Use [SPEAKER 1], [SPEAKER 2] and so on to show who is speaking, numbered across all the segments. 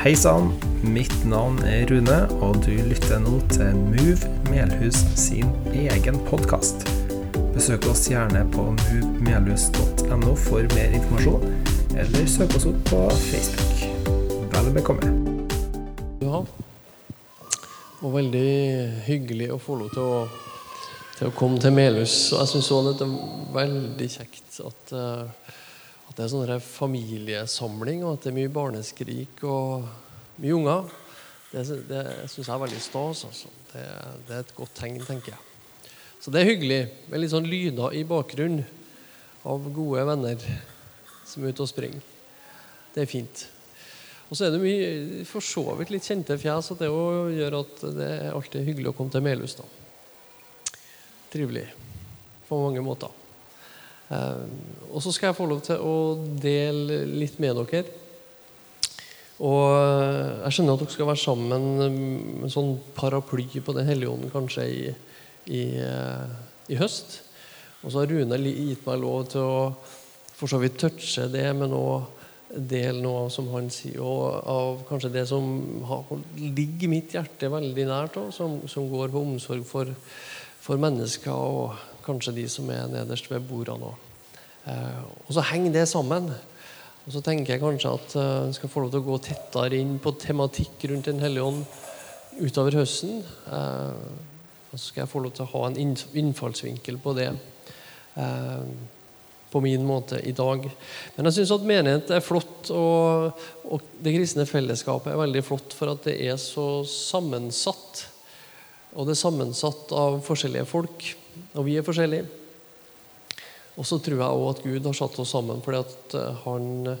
[SPEAKER 1] Hei sann, mitt navn er Rune, og du lytter nå til Move Melhus sin egen podkast. Besøk oss gjerne på movemelhus.no for mer informasjon, eller søk oss opp på Facebook. Vel bekomme.
[SPEAKER 2] Ja. Og veldig hyggelig å få lov til å, til å komme til Melhus. Og jeg syns òg det er veldig kjekt at, eh, at det er sånn familiesamling, og at det er mye barneskrik og mye unger. Det, det syns jeg er veldig stas. Altså. Det, det, er et godt tegn, tenker jeg. Så det er hyggelig med litt sånn lyder i bakgrunnen av gode venner som er ute og springer. Det er fint. Og så er det mye for så vidt litt kjente fjes, og det gjør at det er alltid hyggelig å komme til Melhus. da. Trivelig på mange måter. Eh, og så skal jeg få lov til å dele litt med dere. Og eh, jeg skjønner at dere skal være sammen med en sånn paraply på Den hellige ånden kanskje i, i, eh, i, høst. Og så har Rune gitt meg lov til å for så vidt touche det, men òg dele noe av som han sier, og av kanskje det som ligger mitt hjerte veldig nært, også, som, som går på omsorg for, for mennesker og kanskje de som er nederst ved bordene òg. Eh, og så henger det sammen. Og så tenker jeg kanskje at uh, en skal få lov til å gå tettere inn på tematikk rundt Den hellige ånd utover høsten. Uh, og så skal jeg få lov til å ha en innfallsvinkel på det på min måte i dag. Men jeg syns at menighet er flott, og, og, det kristne fellesskapet er veldig flott for at det er så sammensatt. Og det er sammensatt av forskjellige folk, og vi er forskjellige. Og så tror jeg òg at Gud har satt oss sammen fordi at eh, han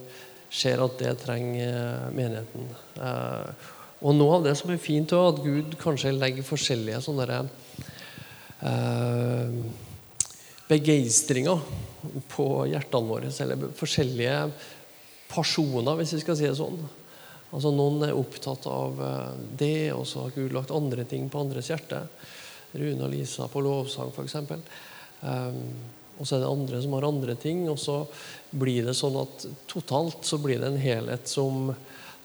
[SPEAKER 2] ser at det trenger eh, menigheten. Eh, og noe av det som er fint, er at Gud kanskje legger forskjellige sånne eh, begeistringer på hjertene våre. Eller forskjellige personer, hvis vi skal si det sånn. Altså Noen er opptatt av det, og så har Gud lagt andre ting på andres hjerte. Rune og Lisa på lovsang, f.eks. Um, og så er det andre som har andre ting. Og så blir det sånn at totalt så blir det en helhet som,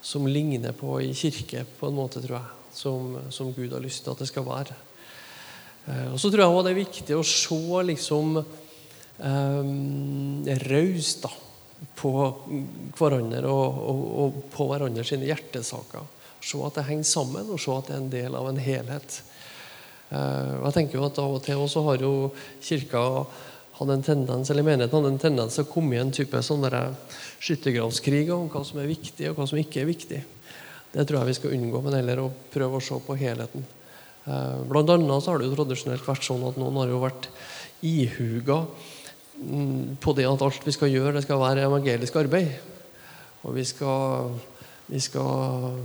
[SPEAKER 2] som ligner på i kirke, på en måte, tror jeg. Som, som Gud har lyst til at det skal være. Eh, og så tror jeg også det er viktig å se liksom eh, raust på hverandre og, og, og på hverandre sine hjertesaker. Se at det henger sammen, og se at det er en del av en helhet. Eh, og jeg tenker jo at Av og til også har jo Kirka hadde en tendens, eller menigheten hadde en tendens til å komme i en type sånn skyttergravskrig om hva som er viktig, og hva som ikke er viktig. Det tror jeg vi skal unngå, men heller å prøve å se på helheten. Eh, blant annet så har det jo tradisjonelt vært sånn at noen har jo vært ihuga mm, på det at alt vi skal gjøre, det skal være evangelisk arbeid. Og vi skal, vi skal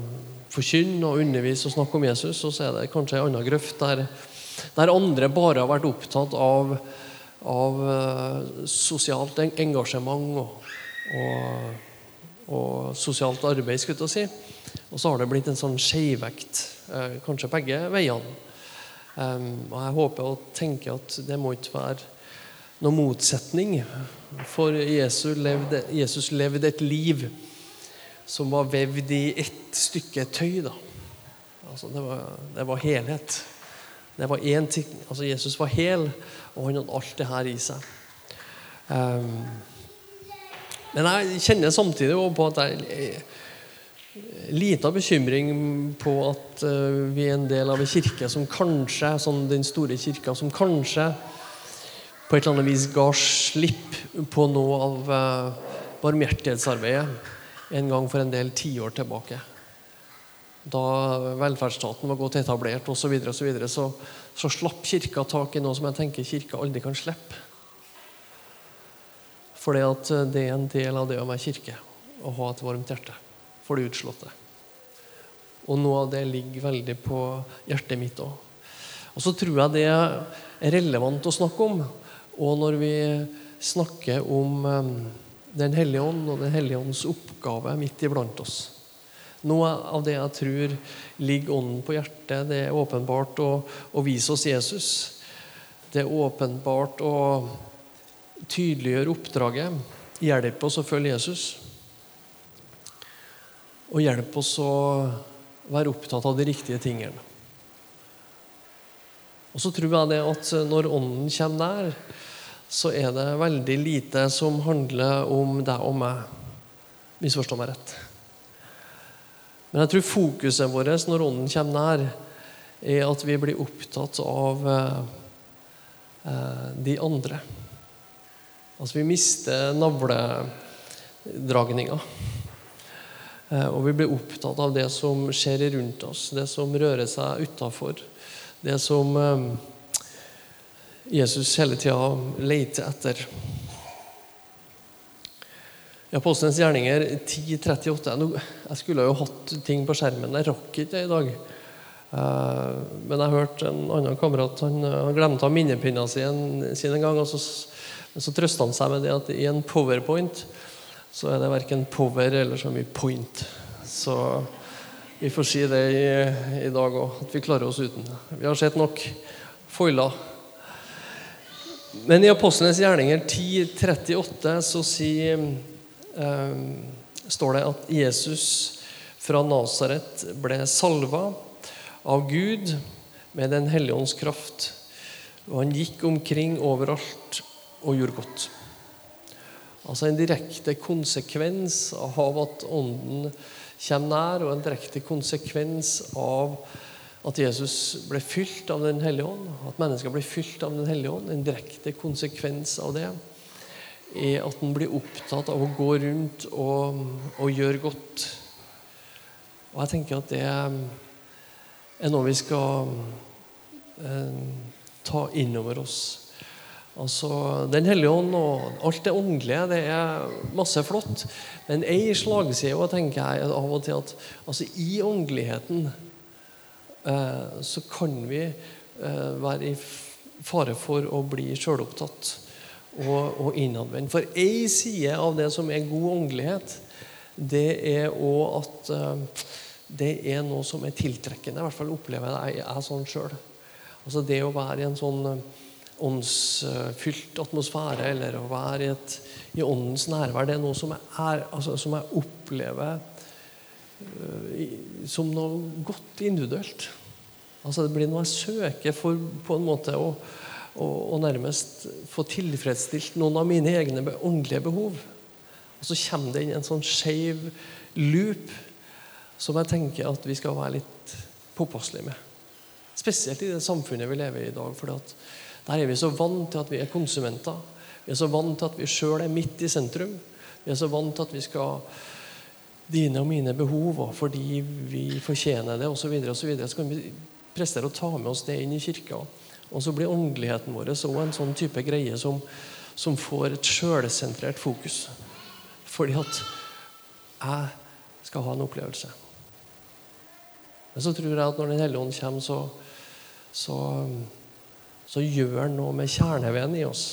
[SPEAKER 2] forkynne og undervise og snakke om Jesus, og så er det kanskje en annen grøft der, der andre bare har vært opptatt av av uh, sosialt engasjement og, og, og, sosialt arbeid, skulle jeg si. Og så har det blitt en sånn skjevvekt, uh, kanskje begge veiene. Og jeg håper og tenker at det må ikke være noen motsetning. For Jesus levde, Jesus levde et liv som var vevd i ett stykke tøy. Da. Altså, det, var, det var helhet. Det var én ting. Altså, Jesus var hel, og han hadde alt det her i seg. Um, men jeg kjenner samtidig på at jeg lita bekymring på at uh, vi er en del av en kirke som kanskje, sånn den store kirka, som kanskje på et eller annet vis ga slipp på noe av uh, barmhjertighetsarbeidet en gang for en del tiår tilbake da velferdsstaten var godt etablert osv., så, videre, og så, videre, så, så slapp Kirka tak i noe som jeg tenker Kirka aldri kan slippe. For det er en del av det å være kirke å ha et varmt hjerte for det utslåtte. Og noe av det ligger veldig på hjertet mitt òg. Og så tror jeg det er relevant å snakke om. Og når vi snakker om um, Den hellige ånd og Den hellige ånds oppgave midt iblant oss noe av det jeg tror ligger ånden på hjertet, det er åpenbart å, å vise oss Jesus. Det er åpenbart å tydeliggjøre oppdraget. Hjelpe oss å følge Jesus. og hjelp oss å være opptatt av de riktige tingene. Og så tror jeg det at når Ånden kommer nær, så er det veldig lite som handler om deg og meg. Misforstå meg rett. Men jeg tror fokuset vårt når Ånden kommer nær, er at vi blir opptatt av eh, eh, de andre. Altså vi mister navledragninga. Eh, og vi blir opptatt av det som skjer rundt oss, det som rører seg utafor. Det som Jesus hele tida leter etter. I Apostelens gjerninger 10.38 Jeg skulle jo hatt ting på skjermen. Jeg rakk ikke det i dag. Eh, men jeg hørte en annen kamerat han, han glemte ha minnepinna si sin en gang. og så, så trøsta han seg med det at i en powerpoint så er det verken power eller så mye point. Så vi får si det i, i dag òg, at vi klarer oss uten. Vi har sett nok foiler. Men i Apostlenes gjerninger 10.38 så sier, eh, står det at Jesus fra Nasaret ble salva av Gud med Den hellige ånds kraft. Og han gikk omkring overalt og gjorde godt. Altså en direkte konsekvens av at Ånden kommer nær, og en direkte konsekvens av at Jesus ble fylt av Den hellige ånd, at mennesker blir fylt av Den hellige ånd. En direkte konsekvens av det er at en blir opptatt av å gå rundt og, og gjøre godt. Og jeg tenker at det er noe vi skal eh, ta inn over oss. Altså, Den hellige ånd og alt det åndelige det er masse flott. Men ei slagside tenker jeg av og til at altså, i åndeligheten så kan vi eh, være i fare for å bli sjølopptatt og, og innadvendt. For ei side av det som er god åndelighet, det er òg at eh, det er noe som er tiltrekkende. I hvert fall opplever jeg er sånn sjøl. Altså det å være i en sånn eh, åndsfylt atmosfære, eller å være i, et, i åndens nærvær, det er noe som jeg, er, altså, som jeg opplever som noe godt individuelt. Altså Det blir noe jeg søker for på en måte å, å, å nærmest få tilfredsstilt noen av mine egne åndelige behov. Og så kommer det inn en sånn skeiv loop som jeg tenker at vi skal være litt påpasselige med. Spesielt i det samfunnet vi lever i i dag. For der er vi så vant til at vi er konsumenter. Vi er så vant til at vi sjøl er midt i sentrum. Vi er så vant til at vi skal dine og mine behov, og fordi vi fortjener det, osv. Så, videre, så kan vi prestere å ta med oss det inn i kirka. Og så blir åndeligheten vår også en sånn type greie som, som får et sjølsentrert fokus. Fordi at jeg skal ha en opplevelse. Men så tror jeg at når Den hellige ånd kommer, så, så, så gjør han noe med kjerneveden i oss.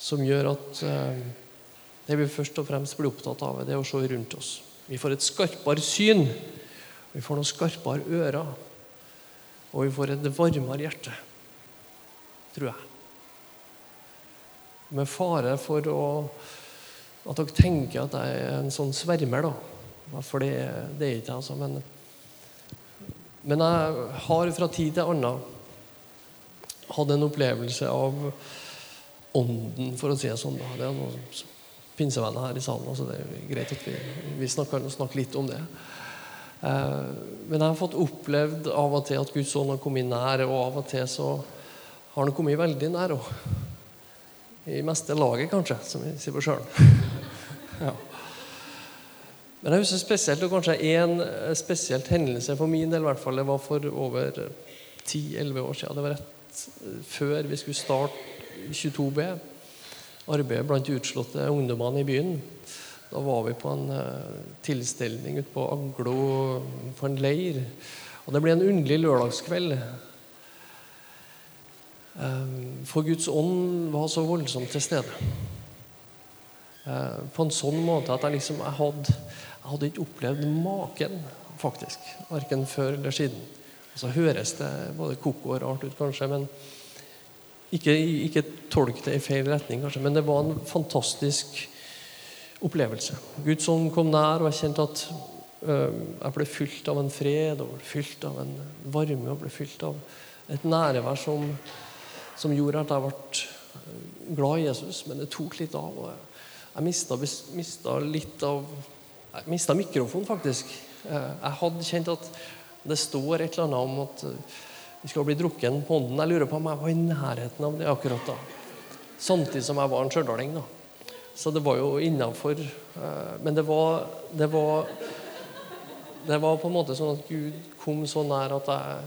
[SPEAKER 2] Som gjør at uh, det vi først og fremst blir opptatt av, det er å se rundt oss. Vi får et skarpere syn. Vi får noen skarpere ører. Og vi får et varmere hjerte, tror jeg. Med fare for å, at dere tenker at jeg er en sånn svermer, da. For det, det er ikke jeg, altså. Men men jeg har fra tid til annen hatt en opplevelse av ånden, for å si det sånn. Da. Det er noen pinsevenner her i salen, så det er greit at vi, vi snakker, snakker, litt om det. Eh, men jeg har fått opplevd av og til at Guds ånd har kommet nær, og av og til så har han kommet veldig nær. òg. I meste laget, kanskje, som vi sier på sjølen. ja. Men jeg husker spesielt, og kanskje en eh, spesielt hendelse for min del, i hvert fall, det var for over 10-11 år siden. Det var rett eh, før vi skulle starte 22B, arbeidet blant utslåtte ungdommene i byen. Da var vi på en uh, tilstelning ute på Aglo, på en leir. Og det ble en underlig lørdagskveld. Um, for Guds ånd var så voldsomt til stede. Uh, på en sånn måte at jeg liksom jeg hadde jeg hadde ikke opplevd maken, faktisk. Verken før eller siden. Så høres det både koko og rart ut, kanskje, men ikke, ikke tolk det i feil retning, kanskje. Men det var en fantastisk opplevelse. Guds ånd kom nær, og jeg kjente at øh, jeg ble fylt av en fred og fylt av en varme og ble fylt av et nærvær som, som gjorde at jeg ble glad i Jesus. Men det tok litt av. og Jeg mista, mista litt av Jeg mista mikrofonen, faktisk. Jeg hadde kjent at det står et eller annet om at vi skal bli drukken på ånden. Jeg lurer på om jeg var i nærheten av det akkurat da. Samtidig som jeg var en stjørdal. Så det var jo innafor. Eh, men det var, det var Det var på en måte sånn at Gud kom så nær at jeg,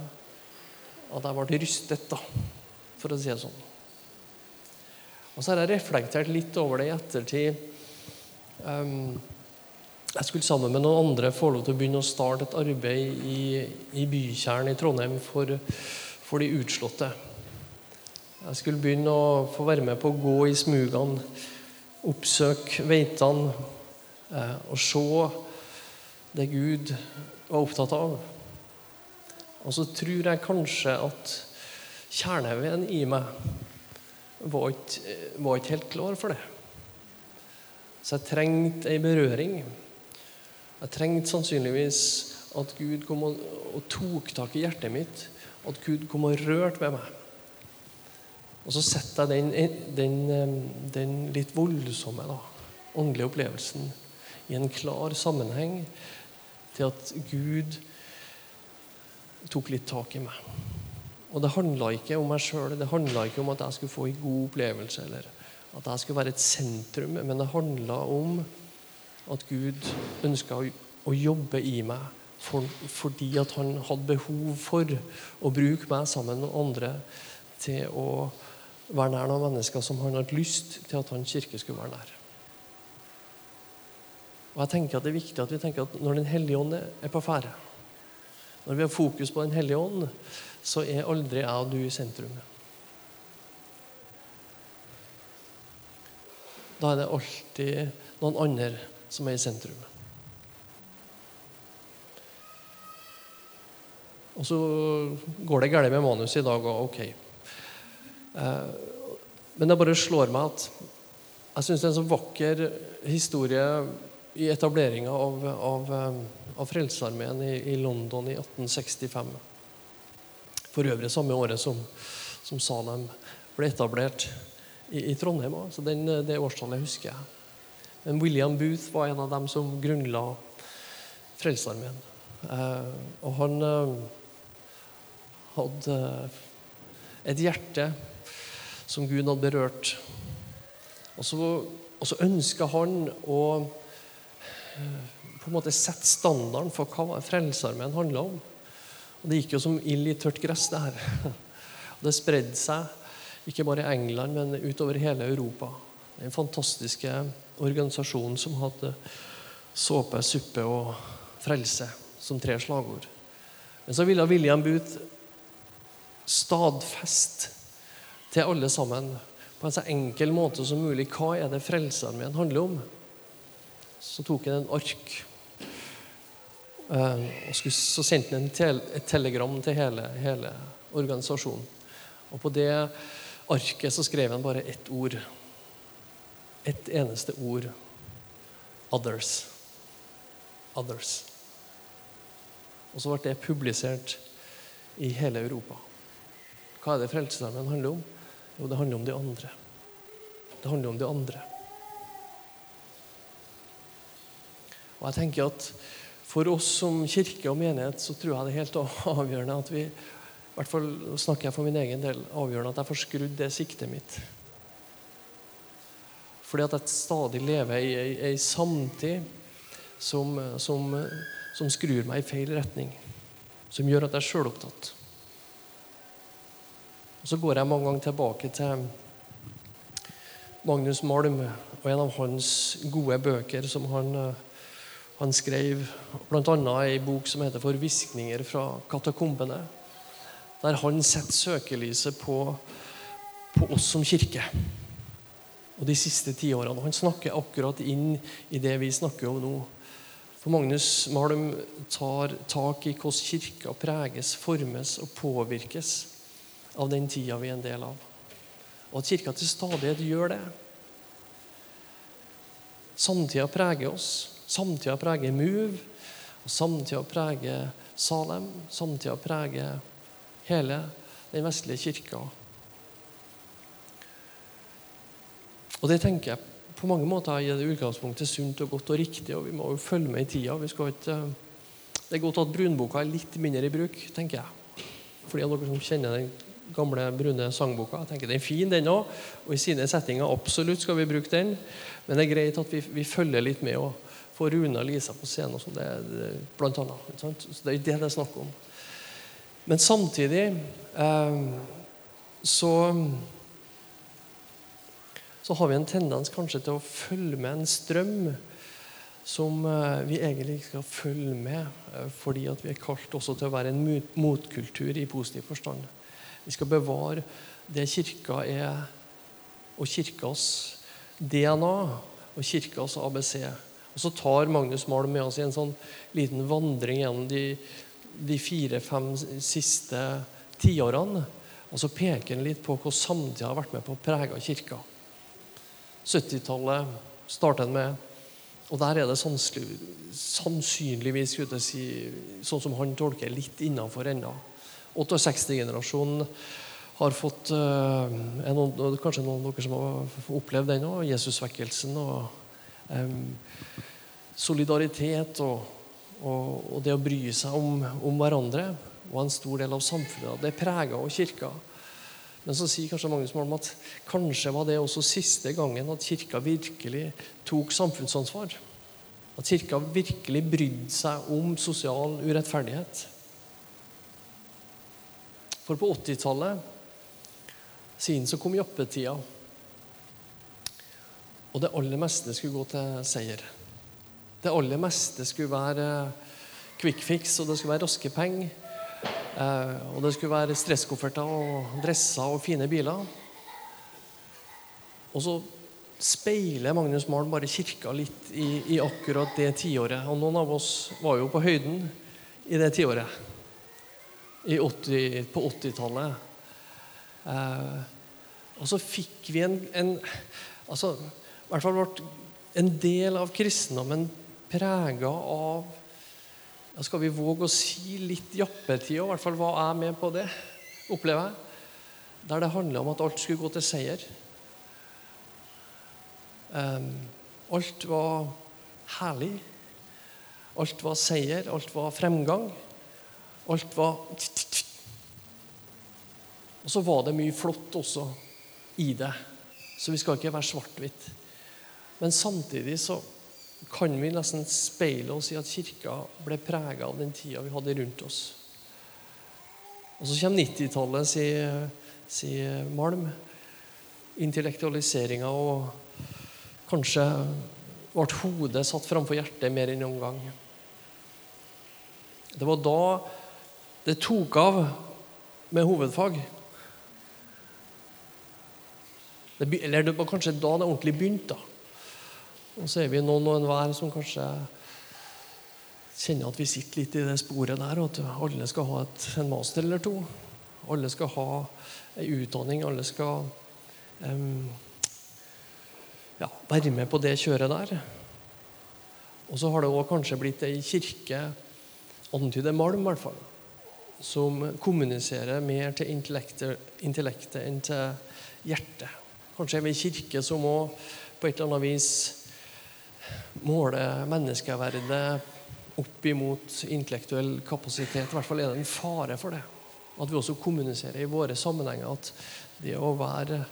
[SPEAKER 2] at jeg ble rystet, da, for å si det sånn. Og så har jeg reflektert litt over det i ettertid. Um, jeg skulle sammen med noen andre få lov til å begynne å starte et arbeid i, i bykjernen i Trondheim for, for de utslåtte. Jeg skulle begynne å få være med på å gå i smugene oppsøke veitene eh, og se det Gud var opptatt av. Og så tror jeg kanskje at kjerneveien i meg var ikke, var ikke helt klar for det. Så jeg trengte ei berøring. Jeg trengte sannsynligvis at Gud kom og, og tok tak i hjertet mitt. At Gud kom og rørte ved meg. Og så setter jeg den, den, den litt voldsomme da, åndelige opplevelsen i en klar sammenheng til at Gud tok litt tak i meg. Og det handla ikke om meg sjøl, det handla ikke om at jeg skulle få en god opplevelse, eller at jeg skulle være et sentrum, men det handla om at Gud ønska å, jobbe i meg for, fordi at han hadde behov for å bruke meg sammen med andre til å være nær noen mennesker som han hadde lyst til at hans kirke skulle være nær. Og jeg tenker at Det er viktig at vi tenker at når Den hellige ånd er på ferde, når vi har fokus på Den hellige ånd, så er aldri jeg og du i sentrum. Da er det alltid noen andre som er i sentrum. Og så går det galt med manuset i dag òg. Ok, Eh, men det bare slår meg at jeg syns det er en så vakker historie i etableringa av, av, eh, av Frelsesarmeen i, i, London i 1865. For øvrig samme året som, som Salem ble etablert i, i Trondheim. Så den, det årstallet husker jeg. Men William Booth var en av dem som grunnla Frelsesarmeen. Eh, og han eh, hadde et hjerte som Gud hadde berørt. Og så, og så ønska han å eh, på en måte sette standarden for hva Frelsesarmeen handla om. Og Det gikk jo som ild i tørt gress, det her. Og det spredde seg ikke bare i England, men utover hele Europa. Den fantastiske organisasjonen som hadde såpe, suppe og frelse som tre slagord. Men så ville William Booth stadfeste til alle sammen på en så enkel måte som mulig. Hva er det Frelsesarmeen handler om? Så tok han en ark. Eh, og så sendte han et telegram til hele, hele organisasjonen. Og på det arket så skrev han bare ett ord. Ett eneste ord. Others. Others. Og så ble det publisert i hele Europa. Hva er det Frelsesarmeen handler om? Jo, det handler om de andre. Det handler om de andre. Og jeg tenker at For oss som kirke og menighet så tror jeg det er helt avgjørende at vi i hvert fall snakker jeg for min egen del, avgjørende at jeg får skrudd det siktet mitt. Fordi at jeg stadig lever i ei samtid som, som, som skrur meg i feil retning. Som gjør at jeg er sjølopptatt. Og Så går jeg mange ganger tilbake til Magnus Malm og en av hans gode bøker som han, han skrev, bl.a. ei bok som heter 'Forviskninger fra katakombene', der han setter søkelyset på, på oss som kirke og de siste tiårene. Han snakker akkurat inn i det vi snakker om nå. For Magnus Malm tar tak i hvordan kirka preges, formes og påvirkes av den tida vi er en del av. Og at Kirka til stadighet gjør det. Samtida preger oss. Samtida preger Move. Og samtida preger Salem. Samtida preger hele den vestlige kirka. Og det tenker jeg på mange måter i det utgangspunktet sunt og godt og riktig, og vi må jo følge med i tida. Vi skal ikke, det er godt at brunboka er litt mindre i bruk, tenker jeg. For de av dere som kjenner den gamle brune sangboka. Jeg tenker Den er fin, den òg. Og i sine settinger absolutt skal vi bruke den. Men det er greit at vi, vi følger litt med og får Rune og Lisa på scenen. Og sånn, blant annet, Så det er det det er snakk om. Men samtidig eh, så så har vi en tendens kanskje til å følge med en strøm som eh, vi egentlig ikke skal følge med, eh, fordi at vi er kalt også til å være en motkultur i positiv forstand. Vi skal bevare det kirka er, og kirkas DNA og kirkas ABC. Og Så tar Magnus Malm med oss i en sånn liten vandring gjennom de, de fire-fem siste tiårene. Og så peker han litt på hvordan samtida har vært med på å prege kirka. 70-tallet starter en med. Og der er det sannsynligvis si, sånn som han tolker, litt innafor ennå. 68-generasjonen har fått er noen, Kanskje noen av dere som har opplevd den òg. Jesusvekkelsen og um, solidaritet og, og, og, det å bry seg om, om, hverandre Og en stor del av samfunnet. Det preger også kirka. Men så sier kanskje Magnus Malm at kanskje var det også siste gangen at kirka virkelig tok samfunnsansvar. At kirka virkelig brydde seg om sosial urettferdighet. For på 80-tallet, siden så kom jappetida. Og det aller meste skulle gå til seier. Det aller meste skulle være quick fix, og det skulle være raske penger. Eh, og det skulle være stresskofferter og dresser og fine biler. Og så speiler Magnus Malm bare kirka litt i, i akkurat det tiåret. Og noen av oss var jo på høyden i det tiåret. 80, på 80-tallet. Eh, og så fikk vi en, en altså, i hvert fall ble En del av kristendommen prega av ja, Skal vi våge å si litt jappetid, i hvert fall var jeg med på det, opplever jeg. Der det handler om at alt skulle gå til seier. Um, alt var herlig. Alt var seier, alt var fremgang. Alt var Og så var det mye flott også i det. Så vi skal ikke være svart-hvitt. Men samtidig så kan vi nesten speile oss i at kirka ble prega av den tida vi hadde rundt oss. Og så kommer 90-tallet, sier, sier Malm. Intellektualiseringa og kanskje ble hodet satt framfor hjertet mer enn noen gang. Det var da det tok av med hovedfag. Det, eller det var kanskje da det ordentlig begynte. Og så er vi noen og enhver som kanskje kjenner at vi sitter litt i det sporet der. At alle skal ha et, en master eller to. Alle skal ha ei utdanning. Alle skal um, ja, være med på det kjøret der. Og så har det òg kanskje blitt ei kirke, antyder Malm i hvert fall, som kommuniserer mer til intellektet, intellektet enn til hjertet. Kanskje er vi en kirke som må på et eller annet vis måler menneskeverdet opp imot intellektuell kapasitet. I hvert fall er det en fare for det. At vi også kommuniserer i våre sammenhenger at det å være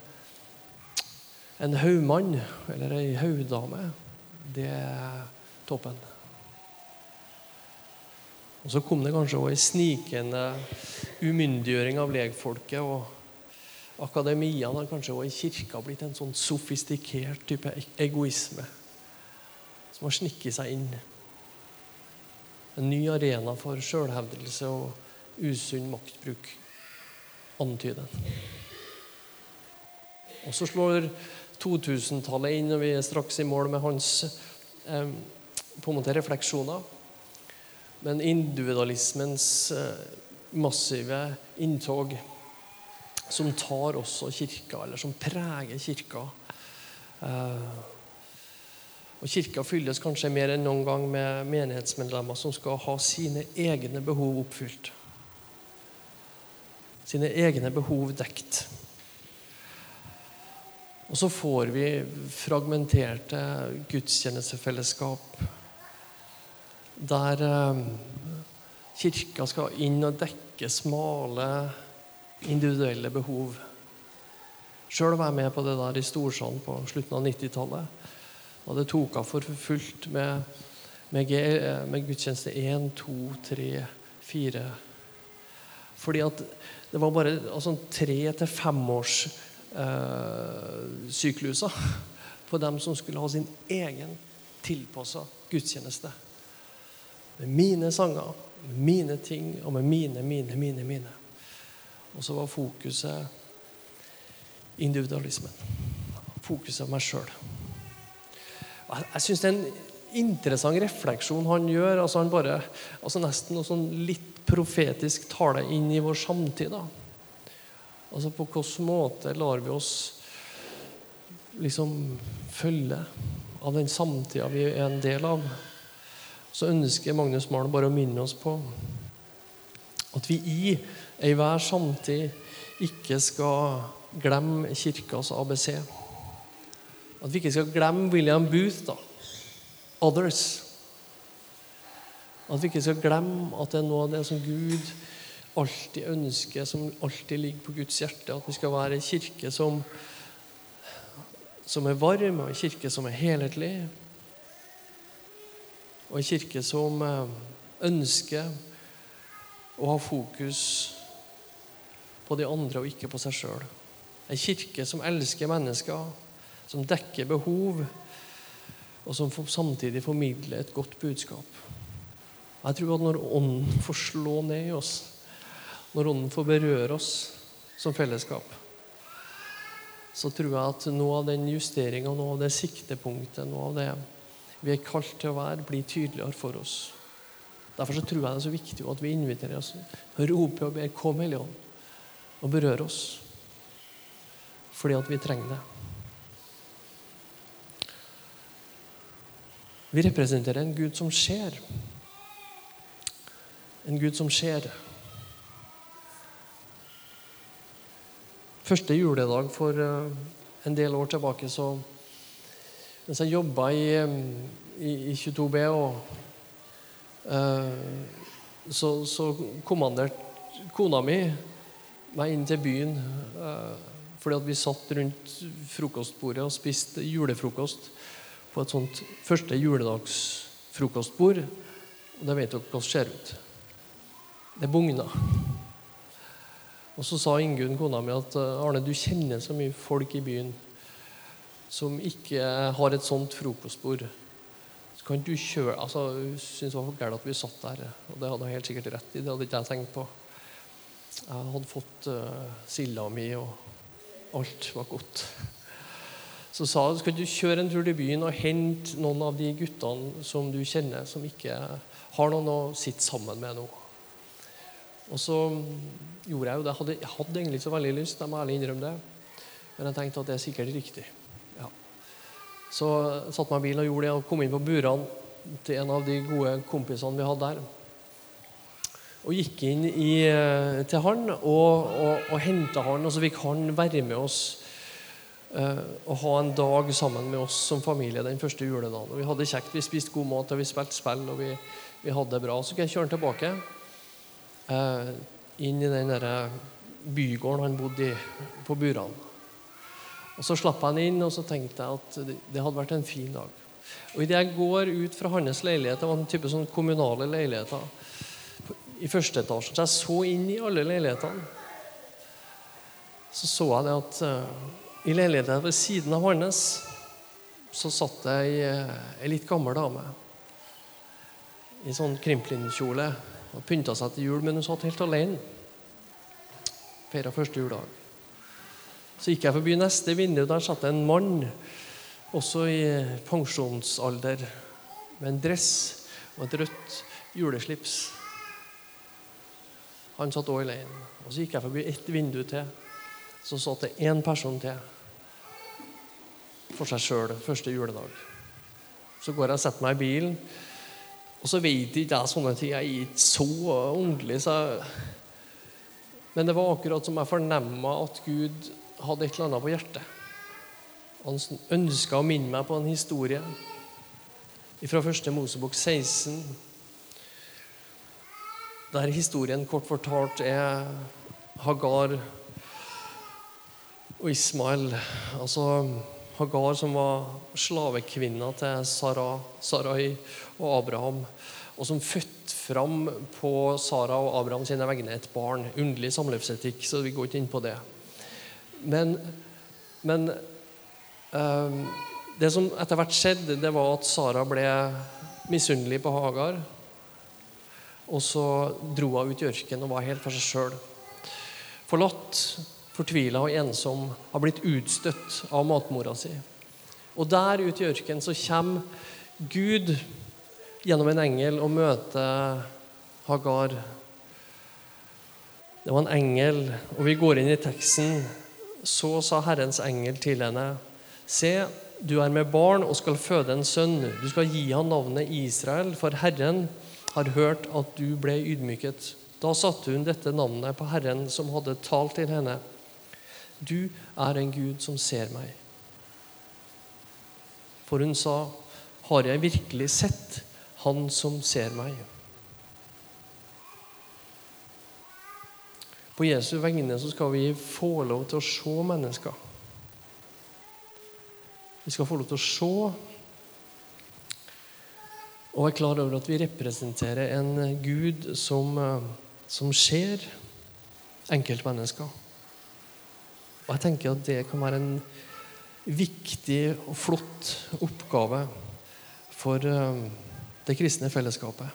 [SPEAKER 2] en haugmann eller ei haugdame, det er toppen. Og Så kom det kanskje også en snikende umyndiggjøring av legfolket. og Akademia har kanskje også i kirka blitt en sånn sofistikert type egoisme som har snikket seg inn. En ny arena for sjølhevdelse og usunn maktbruk, antyder Og så slår 2000-tallet inn, og vi er straks i mål med hans eh, på en måte refleksjoner. Men individualismens eh, massive inntog som tar også kirka, eller som preger kirka. Eh, Og Kirka fylles kanskje mer enn noen gang med menighetsmedlemmer som skal ha sine egne behov oppfylt. Sine egne behov dekt. Og så får vi fragmenterte gudstjenestefellesskap der eh, kirka skal inn og dekke smale, individuelle behov. Sjøl var jeg med på det der i Storsand på slutten av 90-tallet. Og det tok av for fullt med, med, med gudstjeneste 1, 2, 3, 4 Fordi at det var bare altså, tre til femårssykluser eh, på dem som skulle ha sin egen tilpassa gudstjeneste. Med mine sanger, med mine ting og med mine, mine, mine, mine. Og så var fokuset individualismen. Fokuset på meg sjøl. Jeg syns det er en interessant refleksjon han gjør. altså Han bare, altså Nesten noe sånn litt profetisk tale inn i vår samtid. da. Altså På hvilken måte lar vi oss liksom følge av den samtida vi er en del av? Så ønsker Magnus Malen bare å minne oss på at vi i enhver samtid ikke skal glemme kirkas ABC. At vi ikke skal glemme William Booth, da. Others. At vi ikke skal glemme at det er noe av det som Gud alltid ønsker, som alltid ligger på Guds hjerte. At vi skal være en kirke som, som er varm, og en kirke som er helhetlig. Og en kirke som eh, ønsker å ha fokus på de andre og ikke på seg sjøl. En kirke som elsker mennesker, som dekker behov, og som samtidig formidler et godt budskap. Jeg tror at når Ånden får slå ned i oss, når Ånden får berøre oss som fellesskap, så tror jeg at noe av den justeringa, noe av det siktepunktet, noe av det vi er kalt til å være, blir tydeligere for oss. Derfor så tror jeg det er så viktig at vi inviterer oss, roper og ber 'Kom, Hellige Ånd', og berør oss fordi at vi trenger det. Vi representerer en Gud som ser. En Gud som ser. Første juledag for eh, en del år tilbake så Mens jeg jobba i, eh, i, i 22B, og, uh, så, så kommanderte kona mi meg inn til byen. Uh, fordi at vi satt rundt frokostbordet og spiste julefrokost på et sånt første juledagsfrokostbord. Og det vet dere hvordan det ser ut. Det bugna. Og så sa Ingunn, kona mi, at Arne, du kjenner så mye folk i byen som ikke har et sånt frokostbord. Så kan du kjøre altså, Hun syntes det var gærent at vi satt der. Og det hadde hun helt sikkert rett i. Det hadde ikke jeg tenkt på. Jeg hadde fått uh, silda mi og Alt var godt. Så sa jeg skal du kjøre en tur til byen og hente noen av de guttene som du kjenner, som ikke har noen å sitte sammen med nå. Og så gjorde jeg jo det. Jeg hadde, jeg hadde egentlig så veldig lyst, jeg må ærlig innrømme det. Men jeg tenkte at det er sikkert riktig. Ja. Så jeg satte meg i bilen og gjorde det, og kom inn på burene til en av de gode kompisene vi hadde der og gikk inn i, eh, til han og, og, og henta han, og så fikk han være med oss uh, og ha en dag sammen med oss som familie den første juledagen. Vi hadde kjekt, vi spiste god mat, og vi spilte spill, og vi, vi hadde det bra. Så kunne jeg kjøre tilbake eh, inn i den der bygården han bodde i, på Buran. Og Så slapp han inn, og så tenkte jeg at det, hadde vært en fin dag. Og Idet jeg går ut fra hans leilighet, det var en type sånn kommunale leiligheter i første etasje. Så jeg så inn i alle leilighetene. Så så jeg det at uh, i leiligheten ved siden av hans så satt det ei, uh, ei litt gammel dame i sånn krimplinkjole og pynta seg til jul, men hun satt helt alene. Feira første juledag. Så gikk jeg forbi neste vindu. Der satt det en mann, også i pensjonsalder, med en dress og et rødt juleslips. Han satt òg alene. Og så gikk jeg forbi ett vindu til. Så satt det én person til for seg sjøl første juledag. Så går jeg og setter meg i bilen. Og så vet ikke jeg sånne ting. Jeg er ikke så ordentlig. Så jeg... Men det var akkurat som jeg fornemma at Gud hadde et eller annet på hjertet. Han ønska å minne meg på en historie fra første Mosebok 16, der historien kort fortalt er Hagar og Ismael. Altså Hagar som var slavekvinna til Sarai, Sarai og Abraham, og som fødte fram på Sara og Abraham sine vegne et barn. Underlig samlivsetikk, så vi går ikke inn på det. Men, men eh, det som etter hvert skjedde, det var at Sara ble misunnelig på Hagar. Og så dro hun ut i ørkenen og var helt for seg sjøl. Forlatt, fortvila og ensom, har blitt utstøtt av matmora si. Og der ute i ørkenen så kommer Gud gjennom en engel og møter Hagar. Det var en engel, og vi går inn i teksten. Så sa Herrens engel til henne, se, du er med barn og skal føde en sønn. Du skal gi han navnet Israel, for Herren har hørt at du ble ydmyket. Da satte hun dette navnet på Herren som hadde talt til henne. Du er en Gud som ser meg. For hun sa, har jeg virkelig sett Han som ser meg? På Jesu vegne så skal vi få lov til å se mennesker. Vi skal få lov til å se og være klar over at vi representerer en Gud som, eh, som ser enkeltmennesker. Og jeg tenker at det kan være en viktig og flott oppgave for eh, det kristne fellesskapet.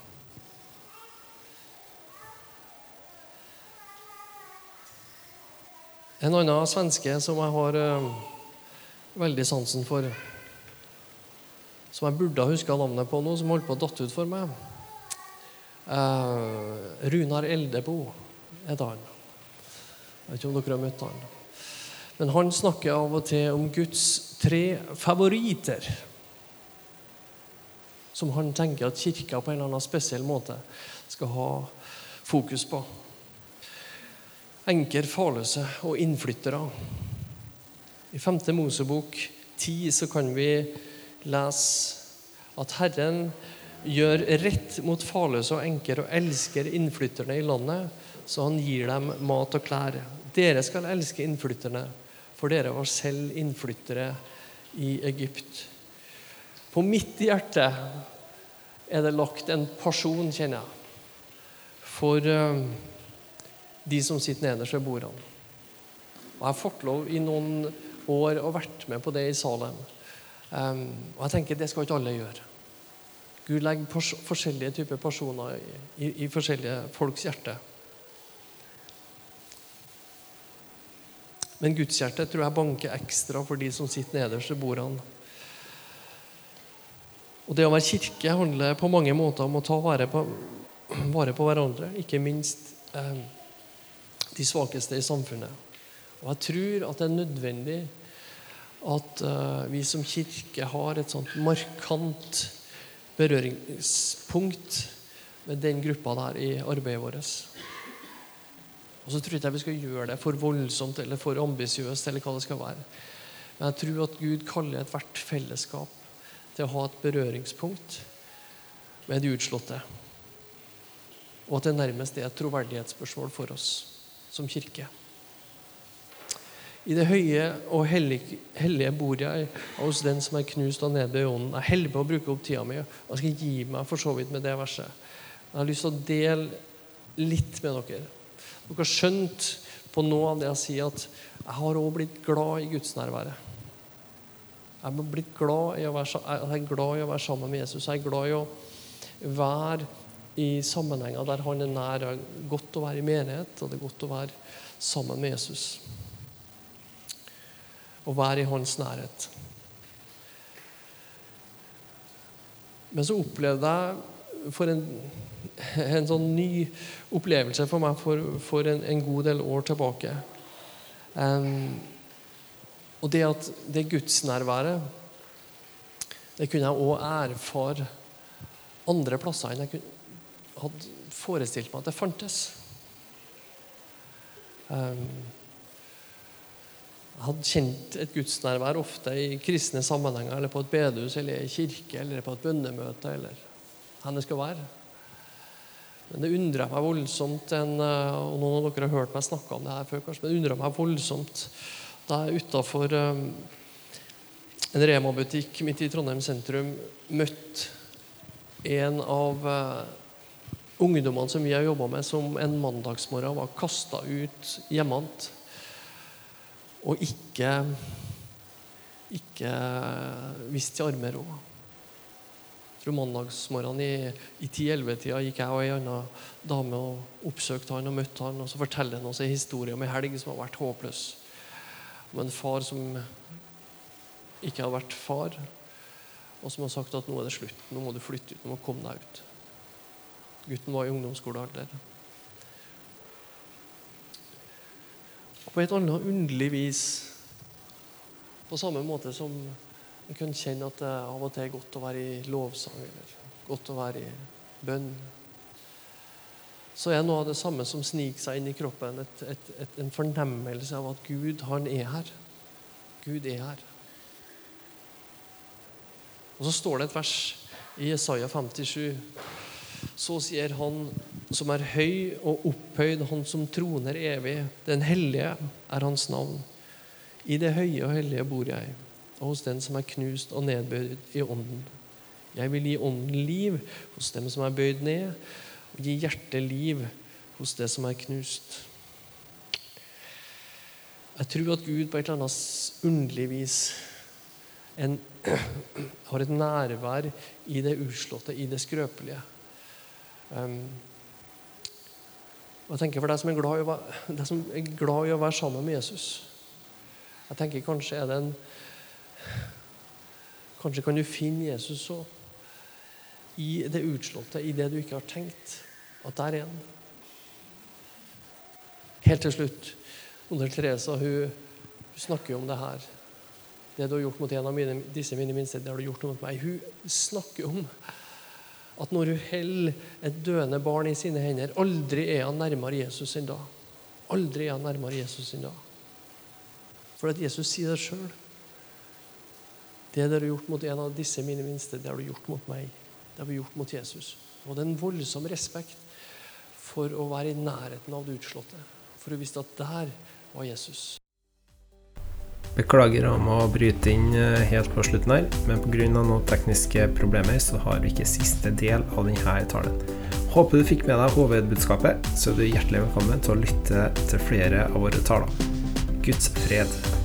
[SPEAKER 2] En annen svenske som jeg har eh, veldig sansen for. Som jeg burde ha huska navnet på nå, som holdt på å datte ut for meg. Uh, Runar Eldebo heter han. Jeg vet ikke om dere har møtt han. Men han snakker av og til om Guds tre favoritter. Som han tenker at kirka på en eller annen spesiell måte skal ha fokus på. Enker, farløse og innflyttere. I 5. Mosebok 10 så kan vi lese at Herren gjør rett mot farløse og enker og elsker innflytterne i landet, så han gir dem mat og klær. Dere skal elske innflytterne, for dere var selv innflyttere i Egypt. På mitt hjerte er det lagt en person, kjenner jeg, for uh, de som sitter nederst ved bordene. Og jeg har fått lov i noen år og vært med på det i Salem. Um, og jeg tenker det skal ikke alle gjøre. Gud legger forskjellige typer personer i, i, i forskjellige folks hjerte. Men gudshjertet tror jeg banker ekstra for de som sitter nederst ved bordene. Og Det å være kirke handler på mange måter om å ta vare på, vare på hverandre. Ikke minst eh, de svakeste i samfunnet. Og jeg tror at det er nødvendig at eh, vi som kirke har et sånt markant berøringspunkt med den gruppa der i arbeidet vårt. Og så tror jeg ikke vi skal gjøre det for voldsomt eller for ambisiøst. eller hva det skal være. Men jeg tror at Gud kaller ethvert fellesskap til å ha et berøringspunkt med de utslåtte. Og at det nærmest er et troverdighetsspørsmål for oss som kirke. I det høye og hellige, hellige bor jeg hos den som er knust og nedbøyd i ånden. Jeg er heldig på å bruke opp tida mi, og jeg skal gi meg for så vidt med det verset. Jeg har lyst til å dele litt med dere. Dere har skjønt på noe av det jeg sier, at jeg har òg blitt glad i gudsnærværet. Jeg er blitt glad i å være, jeg er glad i å være sammen med Jesus. Jeg er glad i å være i sammenhenger der han er nær. Det er godt å være i menighet, og det er godt å være sammen med Jesus å være i hans nærhet. Men så opplevde jeg for en, en sånn ny opplevelse for meg for, for en, en, god del år tilbake. Um, og det at det gudsnærværet Det kunne jeg òg erfare andre plasser enn jeg kunne, hadde forestilt meg at det fantes. Um, jeg hadde kjent et gudsnærvær ofte i kristne sammenhenger, eller på et bedehus, eller i kirke, eller på et bønnemøte, eller hvor det skal være. Men det undrer meg voldsomt en, eh, og Noen av dere har hørt meg snakke om det her før, kanskje, men det undrer meg voldsomt da jeg utafor um, en Rema-butikk midt i Trondheim sentrum møtte en av uh, ungdommene som vi har jobba med, som en mandagsmorgen var kasta ut hjemmant og ikke, ikke vist til armer òg. Mandagsmorgenen i, i 10-11-tida gikk jeg og ei anna dame og oppsøkte han og møtte han, og Så forteller han oss en historie om ei helg som har vært håpløs. Om en far som ikke hadde vært far, og som har sagt at nå er det slutt, nå må du flytte ut, nå må du komme deg ut. Gutten var i ungdomsskolealder. på et annet underlig vis. På samme måte som en kunne kjenne at det av og til er godt å være i lovsang eller godt å være i bønn. Så er noe av det samme som sniker seg inn i kroppen, et, et, et, en fornemmelse av at Gud, han er her. Gud er her. Og så står det et vers i Jesaja 57. Så sier han som er høy og opphøyd, han som troner evig. Den hellige er hans navn. I det høye og hellige bor jeg, og hos den som er knust og nedbøyd i ånden. Jeg vil gi ånden liv hos dem som er bøyd ned, og gi hjertet liv hos det som er knust. Jeg tror at Gud på et eller annet underlig vis en, har et nærvær i det uslåtte, i det skrøpelige. Um, og jeg tenker For deg som være, som er glad i å være sammen med Jesus Jeg tenker Kanskje er det en Kanskje kan du finne Jesus så i det utslåtte, i det du ikke har tenkt, at der er han. Helt til slutt Under Teresa hun, hun snakker jo om det her. Det du har gjort mot en av mine, disse mine minste, det har du gjort mot meg. Hun snakker om at når hun holder et døende barn i sine hender, aldri er han nærmere Jesus enn da. Aldri er han nærmere Jesus enn da. For at Jesus sier det sjøl. Det dere har gjort mot en av disse mine minste, det har du gjort mot meg. Det har vi gjort mot Jesus. Og det er en voldsom respekt for å være i nærheten av det utslåtte. For hun visste at der var Jesus.
[SPEAKER 1] Beklager om å bryte inn eh, helt på slutten her, men pga. noen tekniske problemer så har vi ikke siste del av denne talen. Håper du fikk med deg hovedbudskapet, så er du hjertelig velkommen til å lytte til flere av våre taler. Guds fred.